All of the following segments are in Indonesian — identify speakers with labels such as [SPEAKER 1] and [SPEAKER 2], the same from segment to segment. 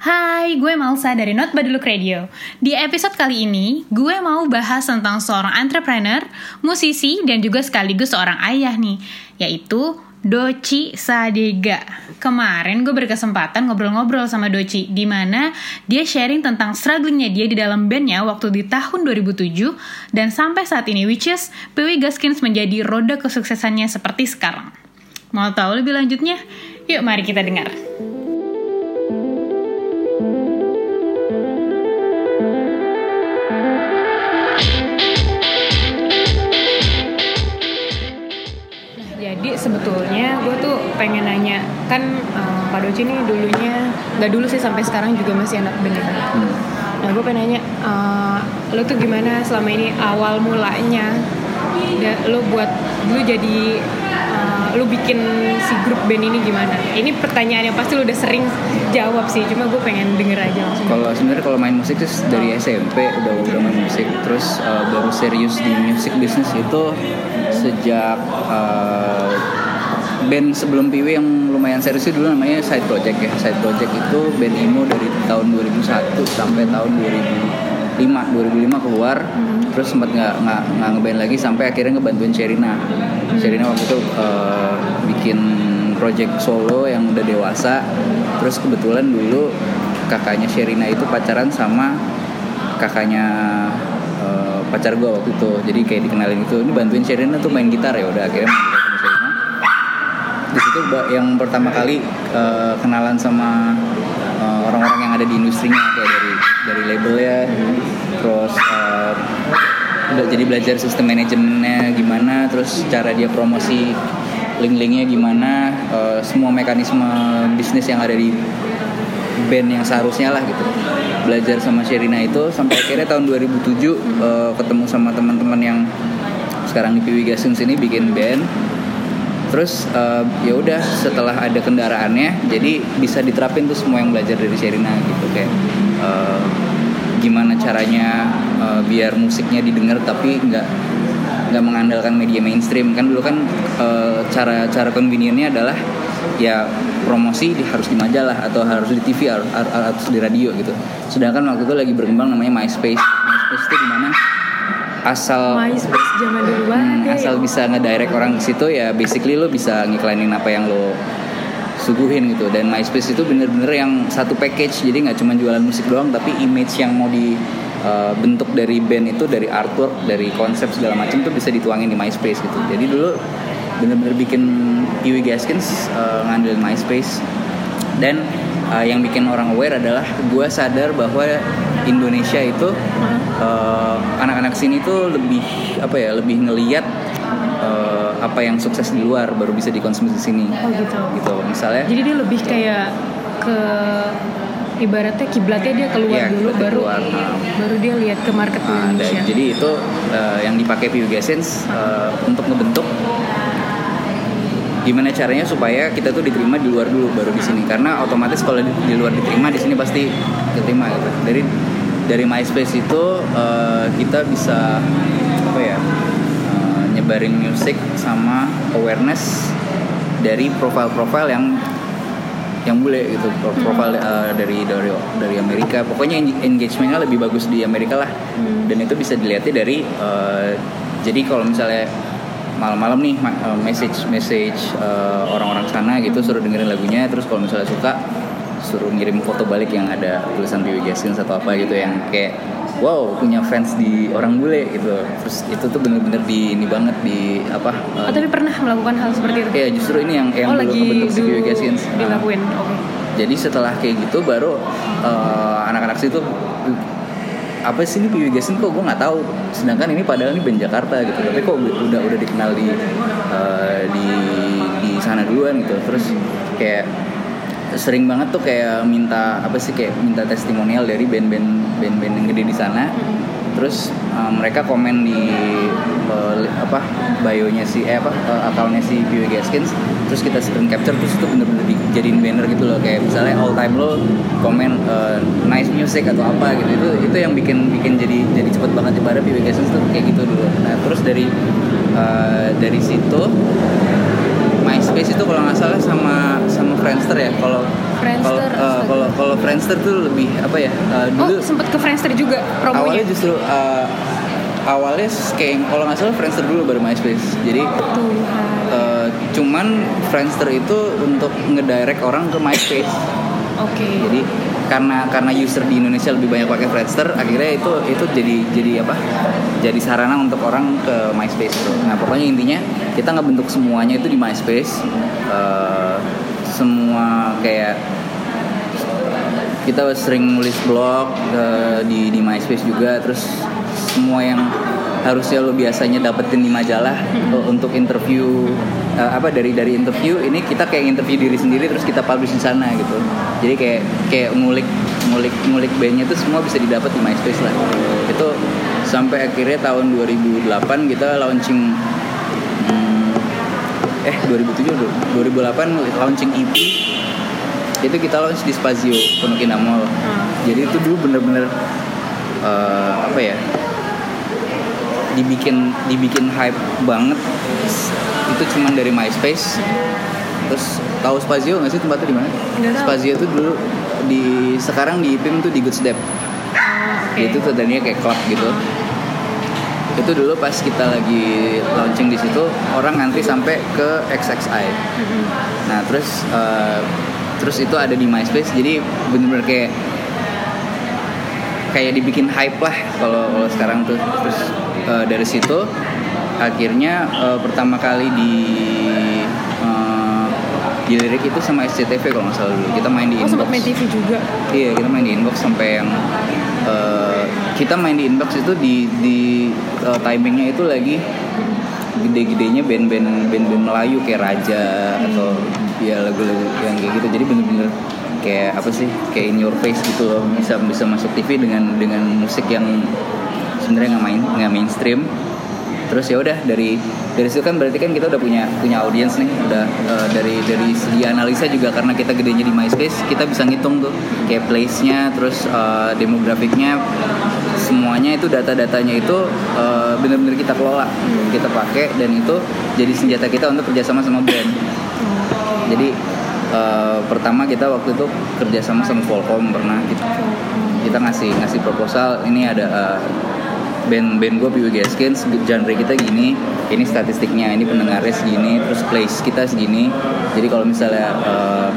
[SPEAKER 1] Hai, gue Malsa dari Not Bad Look Radio. Di episode kali ini, gue mau bahas tentang seorang entrepreneur, musisi, dan juga sekaligus seorang ayah nih, yaitu Doci Sadega. Kemarin gue berkesempatan ngobrol-ngobrol sama Doci, di mana dia sharing tentang strugglingnya dia di dalam bandnya waktu di tahun 2007, dan sampai saat ini, which is PW Gaskins menjadi roda kesuksesannya seperti sekarang. Mau tahu lebih lanjutnya? Yuk mari kita dengar. Pengen nanya kan um, Pak Doci nih dulunya nggak dulu sih sampai sekarang juga masih anak band ya. Nah gue pengen nanya uh, lo tuh gimana selama ini awal mulanya da, lo buat lo jadi uh, lo bikin si grup band ini gimana? Ini pertanyaan yang pasti lo udah sering jawab sih, cuma gue pengen denger aja langsung.
[SPEAKER 2] Kalau sebenarnya kalau main musik tuh dari SMP udah udah main musik, terus uh, baru serius di musik bisnis itu sejak uh, band sebelum Piwi yang lumayan serius itu dulu namanya Side Project ya. Side Project itu band emo dari tahun 2001 sampai tahun 2005. 2005 keluar, hmm. terus sempat nggak nggak nggak ngeband lagi sampai akhirnya ngebantuin Sherina. Hmm. Sherina waktu itu uh, bikin project solo yang udah dewasa. Terus kebetulan dulu kakaknya Sherina itu pacaran sama kakaknya uh, pacar gue waktu itu. Jadi kayak dikenalin itu, ini bantuin Sherina tuh main gitar ya udah akhirnya di situ yang pertama kali uh, kenalan sama orang-orang uh, yang ada di industrinya kayak dari dari labelnya. Terus uh, udah jadi belajar sistem manajemennya gimana terus cara dia promosi link-linknya gimana uh, semua mekanisme bisnis yang ada di band yang seharusnya lah gitu. Belajar sama Sherina itu sampai akhirnya tahun 2007 uh, ketemu sama teman-teman yang sekarang di Piwi Gasins ini bikin band terus uh, ya udah setelah ada kendaraannya jadi bisa diterapin tuh semua yang belajar dari Sherina gitu. Kayak uh, gimana caranya uh, biar musiknya didengar tapi nggak nggak mengandalkan media mainstream. Kan dulu kan uh, cara cara convenientnya adalah ya promosi di, harus di majalah atau harus di TV harus, harus di radio gitu. Sedangkan waktu itu lagi berkembang namanya MySpace. MySpace itu di mana asal
[SPEAKER 1] MySpace zaman dulu
[SPEAKER 2] hmm, asal bisa ngedirect orang ke situ ya basically lo bisa ngiklanin apa yang lo suguhin gitu. Dan MySpace itu bener-bener yang satu package. Jadi nggak cuma jualan musik doang tapi image yang mau di uh, bentuk dari band itu dari artwork dari konsep segala macam tuh bisa dituangin di MySpace gitu. Jadi dulu bener-bener bikin Kiwi Gaskins uh, ngandelin MySpace. Dan uh, yang bikin orang aware adalah gue sadar bahwa Indonesia itu anak-anak uh, sini tuh lebih apa ya lebih ngeliat uh, apa yang sukses di luar baru bisa dikonsumsi di sini.
[SPEAKER 1] Oh gitu.
[SPEAKER 2] Gitu misalnya.
[SPEAKER 1] Jadi dia lebih kayak ke ibaratnya kiblatnya dia keluar
[SPEAKER 2] ya,
[SPEAKER 1] dulu baru
[SPEAKER 2] keluar, nah.
[SPEAKER 1] baru dia lihat ke market
[SPEAKER 2] nah,
[SPEAKER 1] Indonesia.
[SPEAKER 2] Dan, jadi itu uh, yang dipakai Piu Essence uh, untuk ngebentuk gimana caranya supaya kita tuh diterima di luar dulu baru di sini karena otomatis kalau di, di luar diterima di sini pasti diterima gitu. Dari dari MySpace itu uh, kita bisa apa ya uh, nyebarin musik sama awareness dari profil-profil yang yang bule gitu profil uh, dari dari dari Amerika. Pokoknya engagementnya lebih bagus di Amerika lah. Dan itu bisa dilihatnya dari uh, jadi kalau misalnya malam-malam nih message message uh, orang-orang sana gitu suruh dengerin lagunya. Terus kalau misalnya suka suruh ngirim foto balik yang ada tulisan Piwi Gaskins atau apa gitu yang kayak wow punya fans di orang bule gitu. Terus itu tuh bener-bener di ini banget di apa
[SPEAKER 1] oh, tapi pernah melakukan hal seperti itu?
[SPEAKER 2] Ya justru ini yang yang
[SPEAKER 1] oh,
[SPEAKER 2] dulu kebentuk si Piwi Gaskins.
[SPEAKER 1] Dilakuin oke. Okay.
[SPEAKER 2] jadi setelah kayak gitu baru uh, anak-anak situ apa sih ini Piwi kok? Gue nggak tahu. Sedangkan ini padahal ini band Jakarta gitu. Tapi kok udah udah dikenal di uh, di di sana duluan gitu. Terus kayak sering banget tuh kayak minta apa sih kayak minta testimonial dari band-band band-band yang gede di sana. Terus uh, mereka komen di uh, apa bionya si eh apa uh, akalnya si Piwi Gaskins terus kita screen capture terus itu bener-bener dijadiin banner gitu loh. Kayak misalnya all time lo komen uh, nice music atau apa gitu. Itu itu yang bikin bikin jadi jadi cepet banget ibarat Piwi Gaskins tuh kayak gitu dulu. Nah terus dari uh, dari situ MySpace itu kalau nggak salah sama sama Friendster ya. Kalau kalau eh, kalau kalau Friendster tuh lebih apa ya? eh, dulu
[SPEAKER 1] Oh, sempet ke Friendster juga promonya.
[SPEAKER 2] awalnya justru eh, awalnya kayak kalau nggak salah Friendster dulu baru MySpace. Jadi
[SPEAKER 1] Tuhan.
[SPEAKER 2] eh, cuman Friendster itu untuk ngedirect orang ke MySpace.
[SPEAKER 1] Oke.
[SPEAKER 2] Jadi karena karena user di Indonesia lebih banyak pakai Friendster, akhirnya itu itu jadi jadi apa? Jadi sarana untuk orang ke MySpace tuh. Nah pokoknya intinya kita nggak bentuk semuanya itu di MySpace. Eh, semua kayak kita sering nulis blog eh, di di MySpace juga, terus semua yang harusnya lo biasanya dapetin di majalah eh, untuk interview eh, apa dari dari interview ini kita kayak interview diri sendiri terus kita publish di sana gitu. Jadi kayak kayak ngulik ngulik ngulik bandnya itu semua bisa didapat di MySpace lah. Itu sampai akhirnya tahun 2008 kita launching hmm, eh 2007 dulu, 2008 launching EP itu kita launch di Spazio Pondok Indah Mall.
[SPEAKER 1] Hmm.
[SPEAKER 2] jadi itu dulu bener-bener eh, apa ya dibikin dibikin hype banget. Itu cuman dari MySpace. Terus tahu Spazio nggak sih tempatnya di mana. Spazio itu dulu di sekarang di PIM tuh di Good Step
[SPEAKER 1] Oh, oke.
[SPEAKER 2] itu tuh tadinya kayak klub gitu. Itu dulu pas kita lagi launching di situ orang ngantri sampai ke XXI. Nah terus eh, terus itu ada di MySpace jadi bener-bener kayak kayak dibikin hype lah kalau kalau sekarang tuh. Terus eh, dari situ akhirnya eh, pertama kali di eh, dilirik itu sama SCTV kalau nggak salah dulu. Kita main di
[SPEAKER 1] Oh,
[SPEAKER 2] inbox.
[SPEAKER 1] sempat main TV juga.
[SPEAKER 2] iya kita main di inbox sampai yang eh, kita main di inbox itu di di eh, timingnya itu lagi gede-gedenya band-band band-band Melayu kayak Raja atau ya lagu-lagu yang kayak gitu. Jadi bener-bener kayak apa sih kayak in your face gitu loh. Bisa bisa masuk TV dengan dengan musik yang sebenarnya nggak main nggak mainstream. Terus ya udah dari dari situ kan berarti kan kita udah punya punya audiens nih udah eh, dari dari segi analisa juga karena kita gedenya di MySpace kita bisa ngitung tuh kayak place-nya terus eh, demografiknya semuanya itu data-datanya itu eh, bener-bener kita kelola kita pakai dan itu jadi senjata kita untuk kerjasama sama brand. Jadi eh, pertama kita waktu itu kerjasama sama Volcom pernah kita, kita ngasih ngasih proposal ini ada eh, band band gue PW Gaskins genre kita gini ini statistiknya ini pendengarnya segini terus place kita segini. Jadi kalau misalnya eh,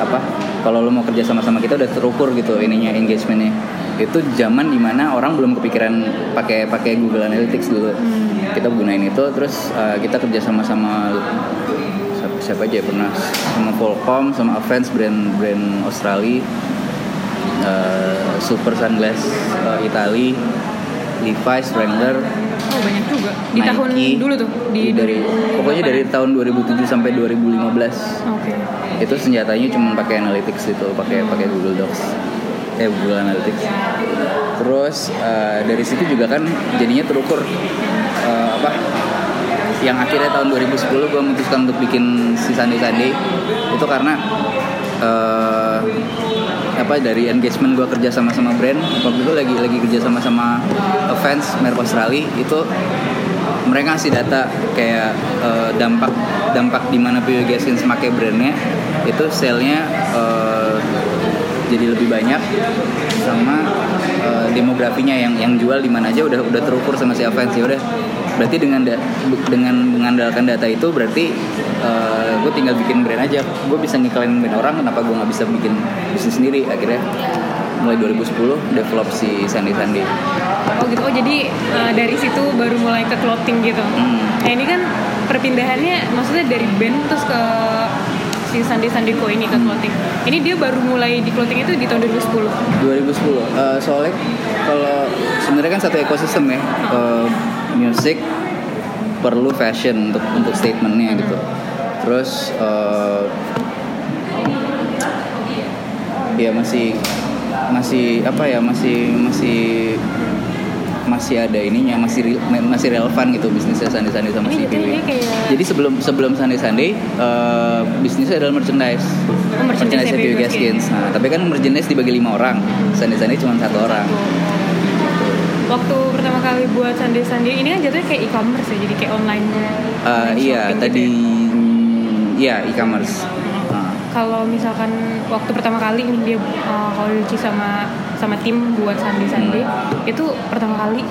[SPEAKER 2] apa kalau lo mau kerja sama sama kita udah terukur gitu ininya engagementnya. Itu zaman di mana orang belum kepikiran pakai pakai Google Analytics dulu. Kita gunain itu terus eh, kita kerja sama sama siapa, siapa aja ya pernah. Sama Volcom sama Avance brand brand Australia eh, Super Sunglass eh, Itali Levi's Wrangler
[SPEAKER 1] Oh, banyak juga. Di
[SPEAKER 2] Nike.
[SPEAKER 1] tahun dulu tuh, di
[SPEAKER 2] dari
[SPEAKER 1] 2008.
[SPEAKER 2] pokoknya dari tahun 2007 sampai 2015
[SPEAKER 1] Oke.
[SPEAKER 2] itu senjatanya cuma pakai analytics gitu pakai pakai Google Docs eh Google Analytics terus eh, dari situ juga kan jadinya terukur eh, apa yang akhirnya tahun 2010 gue memutuskan untuk bikin si Sunday Sunday itu karena eh, apa dari engagement gue kerja sama sama brand. Waktu itu lagi lagi kerja sama sama fans merek Australia. Itu mereka ngasih data kayak eh, dampak dampak di mana PW Gaskins pakai brandnya. Itu sale-nya eh, jadi lebih banyak. Sama eh, demografinya yang yang jual di mana aja udah udah terukur sama si fans. Ya udah berarti dengan da- dengan mengandalkan data itu berarti gue tinggal bikin brand aja gue bisa ngiklain brand orang kenapa gue nggak bisa bikin bisnis sendiri akhirnya mulai 2010 develop si Sandy Sandy
[SPEAKER 1] Oh gitu. Oh jadi eh, dari situ baru mulai ke clothing gitu.
[SPEAKER 2] Hmm.
[SPEAKER 1] Nah ini kan perpindahannya maksudnya dari band terus ke si Sandi Sandiko ini ke clothing. Ini dia baru mulai di clothing itu di tahun 2010.
[SPEAKER 2] 2010 Eh, soalnya kalau sebenarnya kan satu ekosistem ya Eh, musik perlu fashion untuk untuk statementnya gitu terus eh, ya masih masih apa ya masih masih masih ada ininya masih re- masih relevan gitu bisnisnya Sandi Sandi sama si Piwi. Jadi sebelum sebelum Sandi Sandi eh, bisnisnya adalah merchandise.
[SPEAKER 1] Oh, merchandise Piwi
[SPEAKER 2] Gaskins. Nah, tapi kan merchandise dibagi lima orang. Sandi Sandi cuma satu orang.
[SPEAKER 1] Waktu pertama kali buat Sandi Sandi ini kan jatuhnya kayak e-commerce ya, jadi kayak online.
[SPEAKER 2] Eh,
[SPEAKER 1] online
[SPEAKER 2] iya,
[SPEAKER 1] shopping
[SPEAKER 2] tadi.
[SPEAKER 1] gitu ya.
[SPEAKER 2] iya e-commerce. Nah,
[SPEAKER 1] Kalau misalkan waktu pertama kali dia uh, kalau Doci sama sama tim buat Sandi Sandi itu pertama kali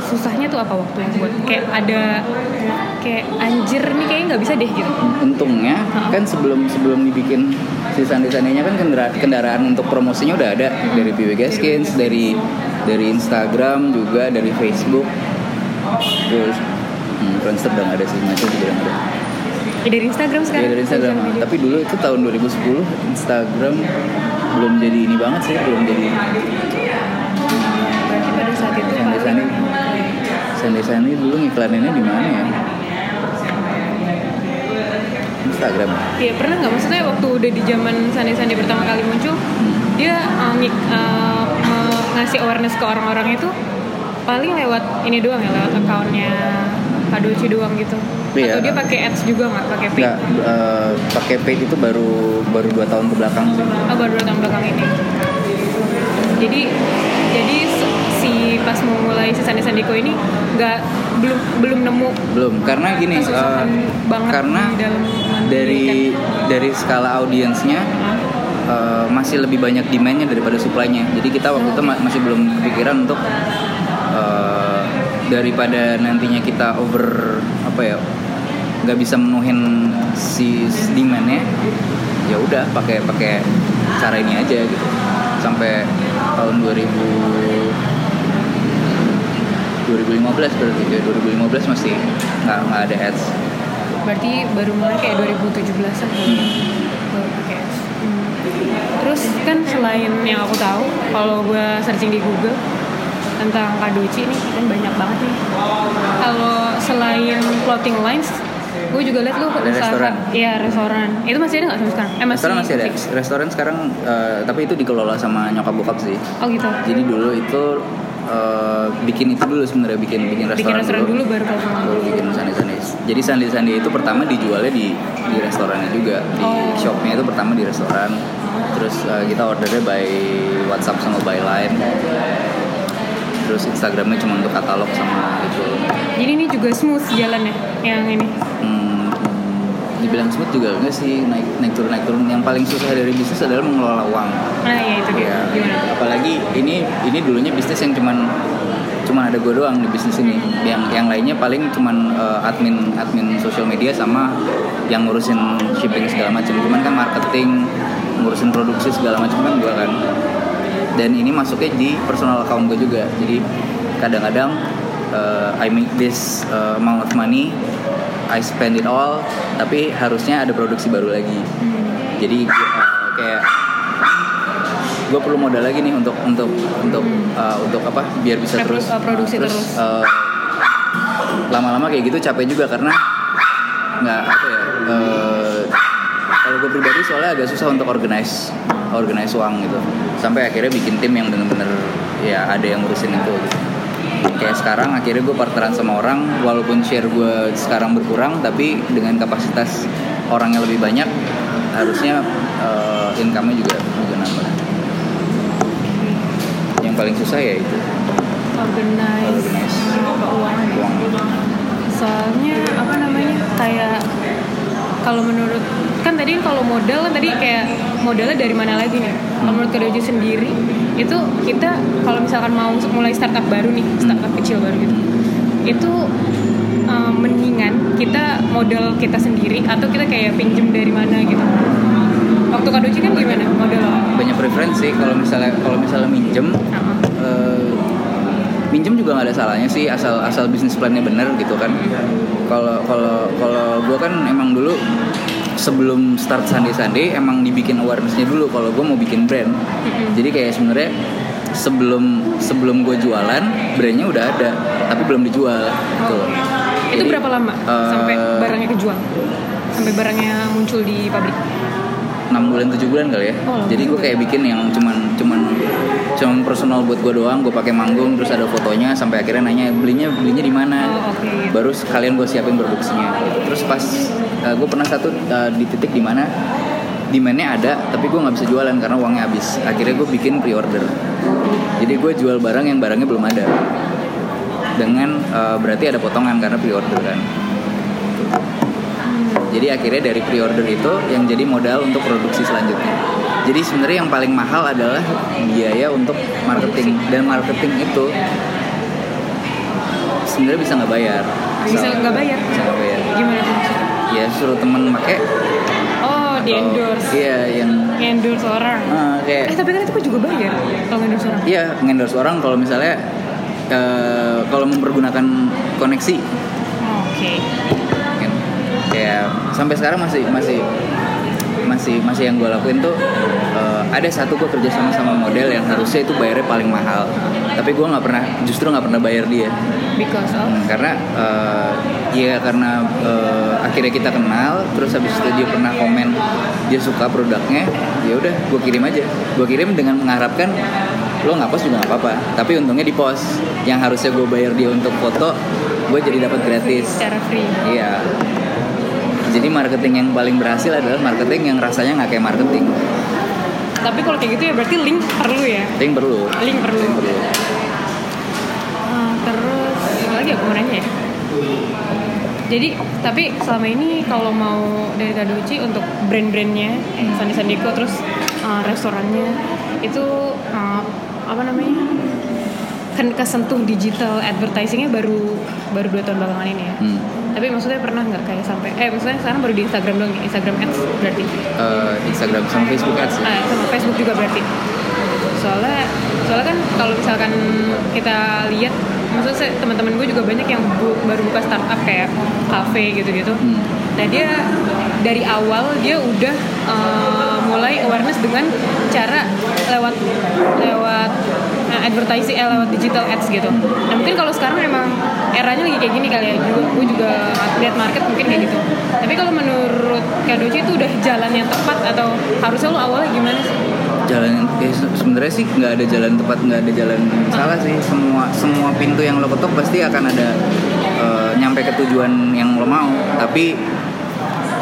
[SPEAKER 1] susahnya tuh apa waktu yang buat? Kayak ada kayak anjir nih kayaknya nggak bisa deh gitu.
[SPEAKER 2] untungnya kan sebelum sebelum dibikin si sandi sandinya kan kendara- kendaraan untuk promosinya udah ada. Dari PW Gaskins dari dari Instagram juga dari Facebook. Terus hmm, Friendster udah nggak ada sih masih juga ada.
[SPEAKER 1] Ya, dari Instagram sekarang.
[SPEAKER 2] ya dari Instagram.
[SPEAKER 1] Media.
[SPEAKER 2] tapi dulu itu tahun 2010 Instagram belum jadi ini banget sih belum jadi
[SPEAKER 1] Berarti pada saat itu
[SPEAKER 2] Sandi
[SPEAKER 1] paling
[SPEAKER 2] Sandi Sandi Sandi dulu ngiklaninnya di mana ya? Instagram.
[SPEAKER 1] Iya pernah nggak? Maksudnya waktu udah di zaman Sandi Sandi pertama kali muncul dia uh, ngik- uh, ngasih awareness ke orang-orang itu paling lewat ini doang ya lewat akunnya Kadoci doang gitu.
[SPEAKER 2] Iya.
[SPEAKER 1] atau dia pakai ads juga nggak? Pakai paid?
[SPEAKER 2] Nggak, eh, pakai paid itu baru baru dua tahun ke belakang sih.
[SPEAKER 1] oh baru dua tahun belakang ini. Jadi jadi si pas mau mulai si Sandi Sandiko ini nggak belum belum nemu
[SPEAKER 2] Belum, karena gini, eh,
[SPEAKER 1] banget
[SPEAKER 2] karena
[SPEAKER 1] di dalam
[SPEAKER 2] dari dari skala audiensnya eh, masih lebih banyak demandnya daripada supply-nya. Jadi kita waktu itu ma- masih belum kepikiran untuk eh, daripada nantinya kita over apa ya nggak bisa menuhin si demandnya ya udah pakai pakai cara ini aja gitu sampai tahun 2000 2015 berarti ya 2015 masih nggak nggak ada ads
[SPEAKER 1] berarti baru mulai kayak 2017an baru pakai ads. Hmm. Terus kan selain yang aku tahu kalau gue searching di Google tentang Kadoci ini kan banyak banget nih. Kalau selain clothing lines gue juga liat lu
[SPEAKER 2] Ada restoran.
[SPEAKER 1] iya restoran. Itu masih ada nggak sampai sekarang? Eh masih
[SPEAKER 2] restoran masih ada.
[SPEAKER 1] fix?
[SPEAKER 2] restoran sekarang eh, tapi itu dikelola sama nyokap bokap sih.
[SPEAKER 1] Oh gitu.
[SPEAKER 2] Jadi dulu itu eh, bikin itu dulu sebenarnya bikin bikin restoran,
[SPEAKER 1] bikin restoran dulu. baru clothing
[SPEAKER 2] baru bikin sandi sandi jadi sandi sandi itu pertama dijualnya di di restorannya juga. Di
[SPEAKER 1] Oh.
[SPEAKER 2] shopnya itu pertama di restoran terus eh, kita ordernya by WhatsApp sama by line. Terus Instagramnya cuma untuk katalog sama itu.
[SPEAKER 1] Jadi ini juga smooth jalannya yang ini?
[SPEAKER 2] Hmm, dibilang smooth juga enggak sih naik naik turun naik turun. Yang paling susah dari bisnis adalah mengelola uang.
[SPEAKER 1] Nah ya itu dia. Gimana?
[SPEAKER 2] Apalagi ini ini dulunya bisnis yang cuman cuman ada gue doang di bisnis ini. Yang yang lainnya paling cuman eh, admin admin sosial media sama yang ngurusin shipping segala macam. Cuman kan marketing ngurusin produksi segala macam kan gue kan. Dan ini masuknya di personal account gue juga. Jadi kadang-kadang eh, I make this eh, amount of money I spend it all tapi harusnya ada produksi baru lagi. Jadi eh, kayak gue perlu modal lagi nih untuk untuk untuk uh, untuk apa biar bisa terus
[SPEAKER 1] uh, produksi terus.
[SPEAKER 2] uh, lama-lama kayak gitu capek juga karena nggak apa ya uh, kalau gue pribadi soalnya agak susah untuk organize organize uang gitu. Sampai akhirnya bikin tim yang bener-bener ya ada yang ngurusin itu gitu. Kayak sekarang akhirnya gue partneran sama orang walaupun share gue sekarang berkurang tapi dengan kapasitas orang yang lebih banyak harusnya uh, income-nya juga juga nambah. Yang paling susah ya itu.
[SPEAKER 1] Organize
[SPEAKER 2] Organize.
[SPEAKER 1] keuangan.
[SPEAKER 2] Uang
[SPEAKER 1] soalnya apa namanya kayak kalau menurut kan tadi kalau modal kan tadi kayak modalnya dari mana lagi nih? Kalau menurut Kedoji sendiri itu kita kalau misalkan mau mulai startup baru nih startup kecil baru gitu itu um, mendingan kita modal kita sendiri atau kita kayak pinjem dari mana gitu? Waktu Kadoji kan gimana modal?
[SPEAKER 2] Banyak preferensi. Kalau misalnya kalau misalnya minjem
[SPEAKER 1] Sama.
[SPEAKER 2] eh, minjem juga nggak ada salahnya sih asal asal bisnis plannya bener gitu kan. Kalau kalau kalau gue kan emang dulu sebelum start Sunday Sunday emang dibikin awarenessnya dulu kalau gue mau bikin brand. Jadi kayak sebenarnya sebelum sebelum gue jualan brandnya udah ada tapi belum dijual gitu
[SPEAKER 1] itu
[SPEAKER 2] Jadi,
[SPEAKER 1] berapa lama
[SPEAKER 2] eh,
[SPEAKER 1] sampai barangnya kejual? Sampai barangnya muncul di pabrik
[SPEAKER 2] 6 bulan 7 bulan kali ya.
[SPEAKER 1] Oh,
[SPEAKER 2] Jadi gue kayak bikin yang cuman cuman cuman personal buat gue doang, gue pakai manggung terus ada fotonya sampai akhirnya nanya belinya belinya di mana.
[SPEAKER 1] Oh, oke.
[SPEAKER 2] Baru sekalian gue siapin produksinya. Terus pas gue pernah satu uh, di titik di mana demandnya ada tapi gue nggak bisa jualan karena uangnya habis. Akhirnya gue bikin pre-order. Jadi gue jual barang yang barangnya belum ada. Dengan uh, berarti ada potongan karena pre-order kan. Jadi akhirnya dari pre-order itu yang jadi modal untuk produksi selanjutnya jadi sebenarnya yang paling mahal adalah biaya untuk marketing dan marketing itu sebenarnya bisa nggak bayar
[SPEAKER 1] Bisa nggak bayar?
[SPEAKER 2] bisa nggak bayar
[SPEAKER 1] Gimana tuh maksudnya?
[SPEAKER 2] ya suruh temen pakai
[SPEAKER 1] Oh, di endorse.
[SPEAKER 2] iya yang
[SPEAKER 1] Endorse orang.
[SPEAKER 2] ah, kayak
[SPEAKER 1] Eh, tapi kan itu kan juga bayar kalau endorse orang.
[SPEAKER 2] Iya, ngendorse orang kalau misalnya eh, kalau mempergunakan koneksi
[SPEAKER 1] Oh, Oke.
[SPEAKER 2] kan. Kayak sampai sekarang masih masih masih masih yang gue lakuin tuh eh, ada satu gue kerja sama sama model yang harusnya itu bayarnya paling mahal. Tapi gue nggak pernah justru nggak pernah bayar dia.
[SPEAKER 1] Because of?
[SPEAKER 2] Hmm, karena eh, ya karena eh, akhirnya kita kenal terus habis itu dia pernah komen dia suka produknya ya udah gue kirim aja. Gue kirim dengan mengharapkan lo nggak post juga nggak apa-apa tapi untungnya di post. Yang harusnya gue bayar dia untuk foto gue jadi dapat gratis.
[SPEAKER 1] Secara free.
[SPEAKER 2] iya jadi marketing yang paling berhasil adalah marketing yang rasanya nggak kayak marketing
[SPEAKER 1] Tapi kalau kayak gitu ya berarti link perlu ya.
[SPEAKER 2] yang perlu
[SPEAKER 1] Link perlu.
[SPEAKER 2] Yang perlu
[SPEAKER 1] Ah, terus apa lagi aku mau nanya ya? Jadi tapi selama ini kalau mau dari Kadoci untuk brand-brandnya, eh, Sandi Sandiko terus uh, restorannya itu uh, apa namanya? Kan kesentuh digital advertisingnya baru baru dua tahun belakangan ini ya.
[SPEAKER 2] Hmm.
[SPEAKER 1] Tapi maksudnya pernah nggak kayak sampai eh maksudnya sekarang baru di Instagram doang ya? Instagram Ads berarti.
[SPEAKER 2] Eh, Instagram sama Facebook ads ya.
[SPEAKER 1] Ah, sama Facebook juga berarti. Soalnya soalnya kan kalau misalkan kita lihat maksudnya teman-teman gue juga banyak yang bu- baru buka startup kayak cafe gitu-gitu.
[SPEAKER 2] Hmm.
[SPEAKER 1] Nah dia dari awal dia udah eh, mulai awareness dengan cara lewat lewat eh, advertising eh, lewat digital ads gitu. Nah mungkin kalau sekarang memang eranya lagi kayak gini kali ya. Juga, gue juga lihat market mungkin kayak gitu. Tapi kalau menurut Kadoci itu udah jalan yang tepat atau harusnya lo awalnya gimana sih?
[SPEAKER 2] Jalan ya se- sebenarnya sih nggak ada jalan tepat nggak ada jalan salah sih. Semua semua pintu yang lo ketok pasti akan ada eh, nyampe ke tujuan yang lo mau. Tapi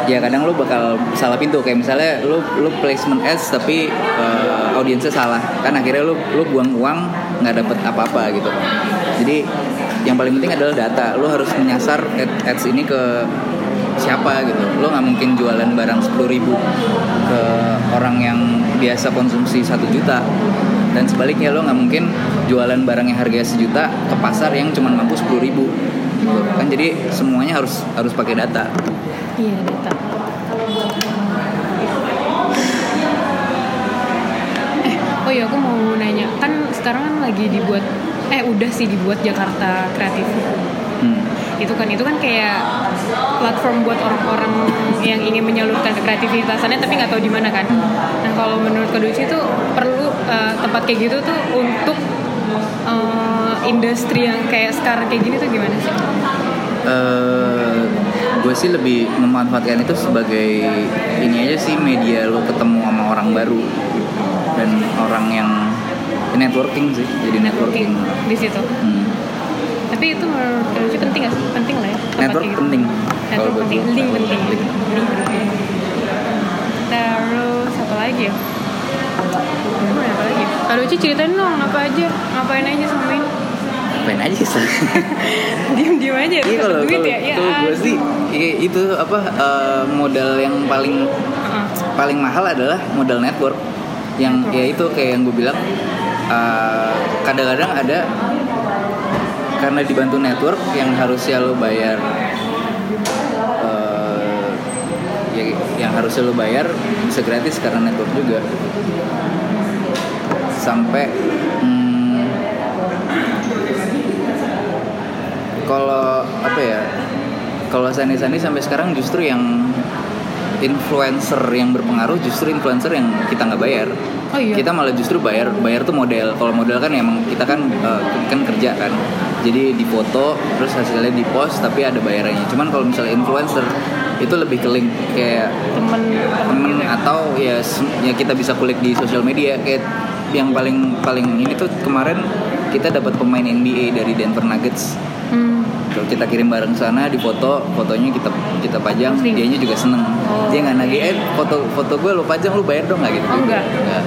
[SPEAKER 2] ya kadang lo bakal salah pintu. Kayak misalnya lo lo placement ads tapi eh, audiensnya salah. Kan akhirnya lo lo buang uang nggak dapet apa-apa gitu. Jadi yang paling penting adalah data. Lo harus menyasar ad- ads ini ke siapa gitu lo nggak mungkin jualan barang 10.000 ribu ke orang yang biasa konsumsi satu juta dan sebaliknya lo nggak mungkin jualan barang yang harganya sejuta ke pasar yang cuma mampu 10.000 ribu gitu. kan jadi semuanya harus harus pakai data
[SPEAKER 1] Iya data. Eh, oh iya aku mau nanya, kan sekarang kan lagi dibuat, eh udah sih dibuat Jakarta Kreatif.
[SPEAKER 2] hmm.
[SPEAKER 1] Itu kan itu kan kayak platform buat orang-orang yang ingin menyalurkan kreativitasannya tapi nggak tahu di mana kan. Nah kalau menurut Keduci itu perlu eh, tempat kayak gitu tuh untuk eh, industri yang kayak sekarang kayak gini tuh gimana sih?
[SPEAKER 2] eh gue sih lebih memanfaatkan itu sebagai ini aja sih media lo ketemu sama orang baru dan orang yang networking sih jadi networking,
[SPEAKER 1] di situ.
[SPEAKER 2] Hmm.
[SPEAKER 1] Tapi itu menurut Keduci penting gak sih? Penting lah ya.
[SPEAKER 2] network
[SPEAKER 1] gitu.
[SPEAKER 2] penting
[SPEAKER 1] Network
[SPEAKER 2] buat
[SPEAKER 1] penting, link penting, link penting. Terus apa lagi ya? Hmm, apa lagi? Kalau Uci ceritain dong apa aja, ngapain aja sama ini.
[SPEAKER 2] Ngapain aja sih
[SPEAKER 1] Diem-diem aja,
[SPEAKER 2] Iya kalau
[SPEAKER 1] duit
[SPEAKER 2] kalau
[SPEAKER 1] ya. ya
[SPEAKER 2] kalau gue sih itu apa eh, modal yang paling paling mahal adalah modal network yang ya itu kayak yang gue bilang eh, kadang-kadang ada karena dibantu network yang harusnya lo bayar eh, ya, yang harusnya lo bayar bisa gratis karena network juga. Sampai hmm, kalau apa ya kalau Sandi Sandi sampai sekarang justru yang influencer yang berpengaruh justru influencer yang kita nggak bayar.
[SPEAKER 1] Oh iya.
[SPEAKER 2] kita malah justru bayar bayar tuh model. Kalau model kan emang kita kan eh, kan kerja kan jadi difoto terus hasilnya di post tapi ada bayarannya. Cuman kalau misalnya influencer itu lebih ke link kayak
[SPEAKER 1] temen.
[SPEAKER 2] temen atau ya ya kita bisa kulik di sosial media. Kayak yang paling paling ini tuh kemarin kita dapat pemain NBA dari Denver Nuggets.
[SPEAKER 1] Hmm.
[SPEAKER 2] kalau kita kirim bareng sana di foto fotonya kita kita pajang
[SPEAKER 1] Posting.
[SPEAKER 2] dianya juga seneng.
[SPEAKER 1] Oh,
[SPEAKER 2] dia nggak nagih eh foto foto gue lo pajang lo bayar dong nggak gitu.
[SPEAKER 1] Oh, enggak.
[SPEAKER 2] Nggak.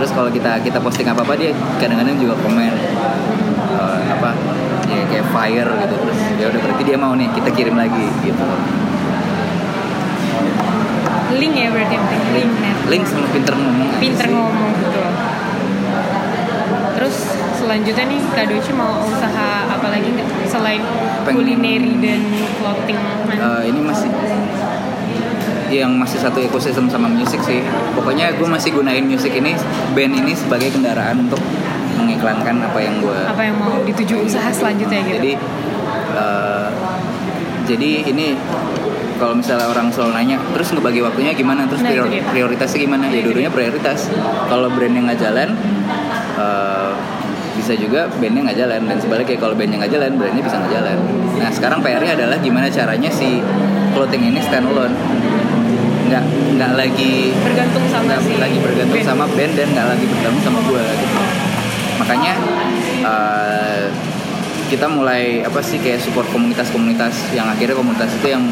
[SPEAKER 2] terus kalau kita kita posting apa apa dia kadang-kadang juga komen kayak fire gitu. Terus ya udah berarti dia mau nih kita kirim lagi gitu.
[SPEAKER 1] Link ya berarti yang penting link network
[SPEAKER 2] link sama pinter ngomong.
[SPEAKER 1] Pinter
[SPEAKER 2] sih.
[SPEAKER 1] ngomong gitu terus selanjutnya nih Kak Doci mau usaha apa lagi selain
[SPEAKER 2] Pengen-
[SPEAKER 1] kulineri dan clothing
[SPEAKER 2] Eh, ini masih yang masih satu ekosistem sama musik sih. Pokoknya gue masih gunain musik ini band ini sebagai kendaraan untuk mengiklankan apa yang gue
[SPEAKER 1] apa yang mau dituju usaha selanjutnya gitu?
[SPEAKER 2] Jadi eh, jadi ini kalau misalnya orang selalu nanya terus ngebagi waktunya gimana? Terus
[SPEAKER 1] Nah,
[SPEAKER 2] prior- prioritasnya gimana? Ya dulunya prioritas. Kalau brandnya nggak jalan eh, bisa juga bandnya nggak jalan. Dan sebaliknya kalau bandnya nggak jalan brandnya bisa nggak jalan. Nah sekarang PR-nya adalah gimana caranya si clothing ini stand alone. Nggak nggak lagi
[SPEAKER 1] bergantung sama
[SPEAKER 2] nggak
[SPEAKER 1] si
[SPEAKER 2] lagi bergantung
[SPEAKER 1] band.
[SPEAKER 2] sama band dan nggak lagi bergantung sama gue gitu makanya eh, kita mulai apa sih kayak support komunitas-komunitas yang akhirnya komunitas itu yang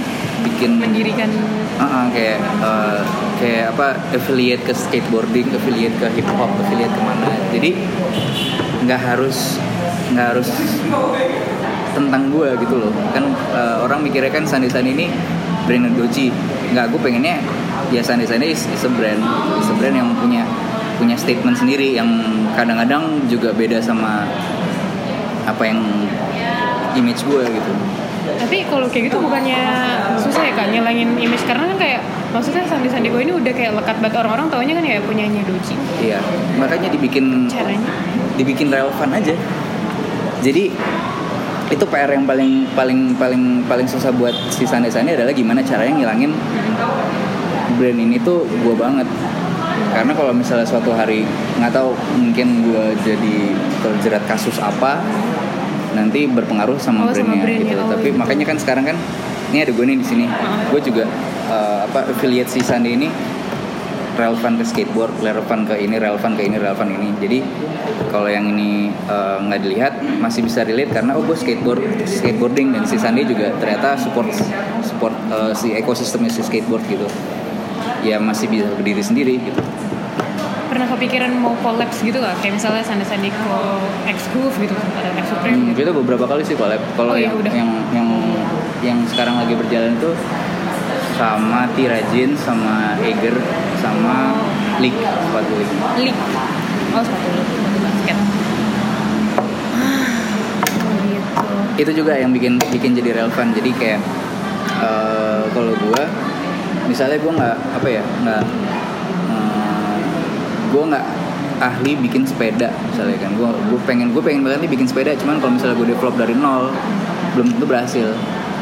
[SPEAKER 2] bikin
[SPEAKER 1] mendirikan
[SPEAKER 2] Ah, ah, kayak eh, kayak apa affiliate ke skateboarding, affiliate ke hip hop, affiliate ke mana. Jadi nggak harus nggak harus tentang gue gitu loh. Kan eh, orang mikirnya kan Sandi Sandi ini brand doji. Nggak, gue pengennya ya Sandi Sandi is, is a brand, is a brand yang punya punya statement sendiri yang kadang-kadang juga beda sama apa yang image gue gitu.
[SPEAKER 1] tapi kalau kayak gitu bukannya susah ya kak nyelangin image karena kan kayak maksudnya Sandi Sandi ini udah kayak lekat banget orang-orang taunya kan ya punyanya Doci
[SPEAKER 2] Iya, makanya dibikin
[SPEAKER 1] caranya
[SPEAKER 2] dibikin relevan aja. Jadi itu PR yang paling paling paling paling susah buat si Sandi Sandi adalah gimana caranya ngilangin brand ini tuh gue banget. Karena kalau misalnya suatu hari nggak tahu mungkin gue jadi terjerat kasus apa nanti berpengaruh sama
[SPEAKER 1] Oh,
[SPEAKER 2] brandnya,
[SPEAKER 1] brandnya.
[SPEAKER 2] gitu.
[SPEAKER 1] Oh,
[SPEAKER 2] Tapi
[SPEAKER 1] gitu.
[SPEAKER 2] makanya kan sekarang kan ini ada gue nih di sini. Gue juga eh, apa affiliate si Sandi ini relevan ke skateboard, relevan ke ini, relevan ke ini, relevan ini. Jadi kalau yang ini eh, nggak dilihat masih bisa relate karena oh gue skateboard, skateboarding dan si Sandi juga ternyata support support eh, si ekosistemnya si skateboard gitu. Ya masih bisa berdiri sendiri gitu.
[SPEAKER 1] Pernah kepikiran mau collabs gitu gak? Kayak misalnya Sandi Sandi ke X Groove gitu atau X Supreme
[SPEAKER 2] Hmm,
[SPEAKER 1] gitu
[SPEAKER 2] kita beberapa kali sih collab. Kalau
[SPEAKER 1] Oh, iya,
[SPEAKER 2] yang,
[SPEAKER 1] udah.
[SPEAKER 2] yang yang yang sekarang lagi berjalan itu sama Tirajin, sama Eger, sama Leak, sepatu Leak.
[SPEAKER 1] League oh sepatu sepatu basket ah gitu
[SPEAKER 2] itu juga yang bikin bikin jadi relevan jadi kayak eh, kalau gue misalnya gue nggak apa ya nggak gue nggak ahli bikin sepeda misalnya kan. Gue gue pengen gue pengen banget nih bikin sepeda cuman kalau misalnya gue develop dari nol belum tentu berhasil.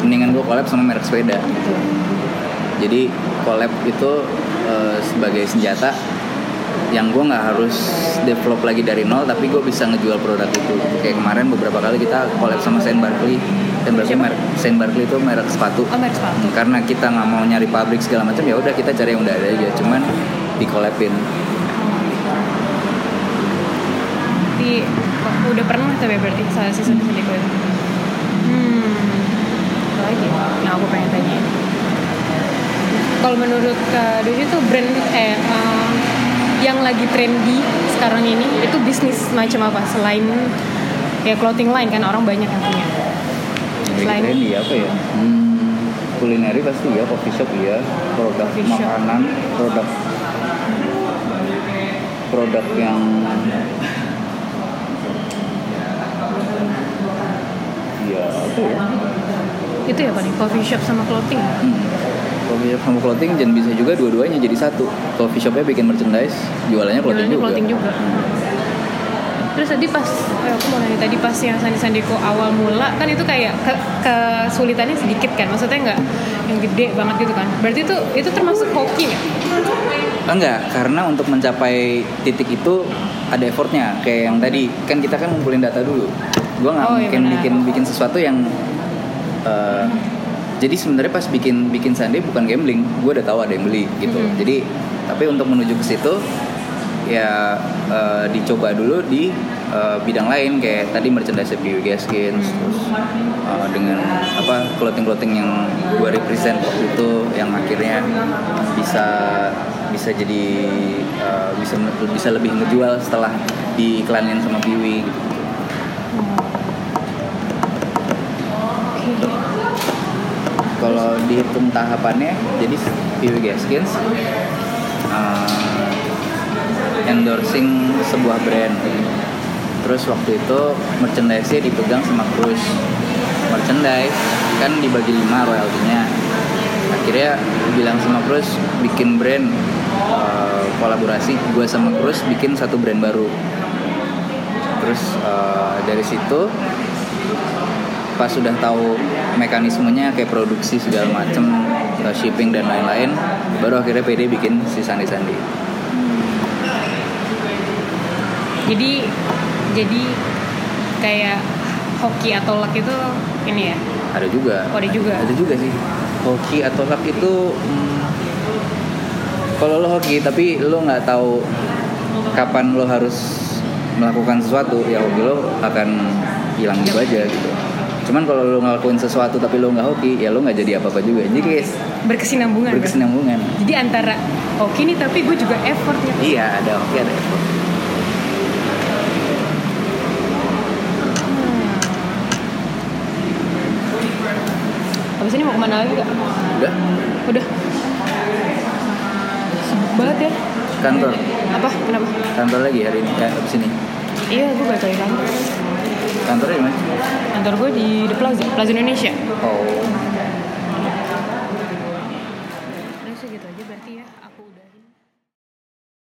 [SPEAKER 2] Mendingan gue collab sama merek sepeda. Jadi collab itu eh, sebagai senjata yang gue nggak harus develop lagi dari nol tapi gue bisa ngejual produk itu. Kayak kemarin beberapa kali kita collab sama Saint Barkley. Saint Barkley merek Saint Barkley itu merek sepatu.
[SPEAKER 1] Oh merek sepatu.
[SPEAKER 2] Karena kita nggak mau nyari pabrik segala macam ya udah kita cari yang udah ada aja. Cuman di
[SPEAKER 1] di udah pernah tapi berarti salah sih Sandi itu hmm. Apa lagi yang aku pengen tanya. Kalau menurut Kak Doji tuh brand eh em, yang lagi trendy sekarang ini itu bisnis macam apa? Selain ya clothing line kan orang banyak yang punya. Selain-
[SPEAKER 2] Selain dia apa ya? Hmm, kulineri pasti ya coffee shop ya produk
[SPEAKER 1] Coffee shop.
[SPEAKER 2] makanan produk produk yang ya apa ya
[SPEAKER 1] itu ya paling coffee shop sama clothing
[SPEAKER 2] Coffee shop sama clothing dan bisa juga dua-duanya jadi satu. Coffee shopnya bikin merchandise, jualannya clothing
[SPEAKER 1] Jualannya
[SPEAKER 2] juga.
[SPEAKER 1] clothing juga. terus tadi pas eh, aku mau nanya tadi pas yang Sandi Sandiko awal mula kan itu kayak ke- kesulitannya sedikit kan maksudnya nggak yang gede banget gitu kan berarti itu itu termasuk hoki nggak
[SPEAKER 2] Enggak, karena untuk mencapai titik itu ada effortnya. Kayak yang tadi kan kita kan ngumpulin data dulu. Gue nggak
[SPEAKER 1] Oh, iya
[SPEAKER 2] mungkin
[SPEAKER 1] benar.
[SPEAKER 2] bikin bikin sesuatu yang eh, jadi sebenarnya pas bikin bikin Sunday bukan gambling, gue udah tahu ada yang beli gitu.
[SPEAKER 1] Mhm.
[SPEAKER 2] Jadi tapi untuk menuju ke situ ya eh, dicoba dulu di eh, bidang lain kayak tadi merchandise PW Gaskins terus eh, dengan apa clothing clothing yang gue represent waktu itu yang akhirnya bisa bisa jadi eh, bisa bisa lebih ngejual setelah diiklanin sama Piwi gitu. Kalau dihitung tahapannya jadi PW Gaskins uh, endorsing sebuah brand. Terus waktu itu merchandise-nya dipegang sama Cruise. Merchandise kan dibagi lima royaltinya. Akhirnya bilang sama Cruise bikin brand uh, kolaborasi gue sama Cruise bikin satu brand baru. Terus uh, dari situ pas sudah tahu mekanismenya kayak produksi segala macem shipping dan lain-lain baru akhirnya PD bikin si Sandi Sandi
[SPEAKER 1] jadi jadi kayak hoki atau luck itu ini ya?
[SPEAKER 2] Ada juga.
[SPEAKER 1] Oh, ada juga.
[SPEAKER 2] ada juga sih. Hoki atau luck itu hmm, kalau lo hoki tapi lo nggak tahu kapan lo harus melakukan sesuatu ya hoki lo akan hilang gitu aja gitu cuman kalau lo ngelakuin sesuatu tapi lo nggak hoki ya lo nggak jadi apa apa juga. Jadi kayak
[SPEAKER 1] berkesinambungan kan?
[SPEAKER 2] berkesinambungan.
[SPEAKER 1] Jadi antara hoki nih tapi gue juga effort gitu
[SPEAKER 2] iya ada hoki ada effort.
[SPEAKER 1] Habis ini mau ke mana lagi gak?
[SPEAKER 2] udah.
[SPEAKER 1] Udah. Sibuk banget ya.
[SPEAKER 2] Kantor.
[SPEAKER 1] Apa? Kenapa?
[SPEAKER 2] Kantor lagi hari ini ya abis ini.
[SPEAKER 1] Iya gue balik lagi kantor
[SPEAKER 2] kantornya di mana?
[SPEAKER 1] Kantor gue di The Plaza Plaza Indonesia.
[SPEAKER 2] Oh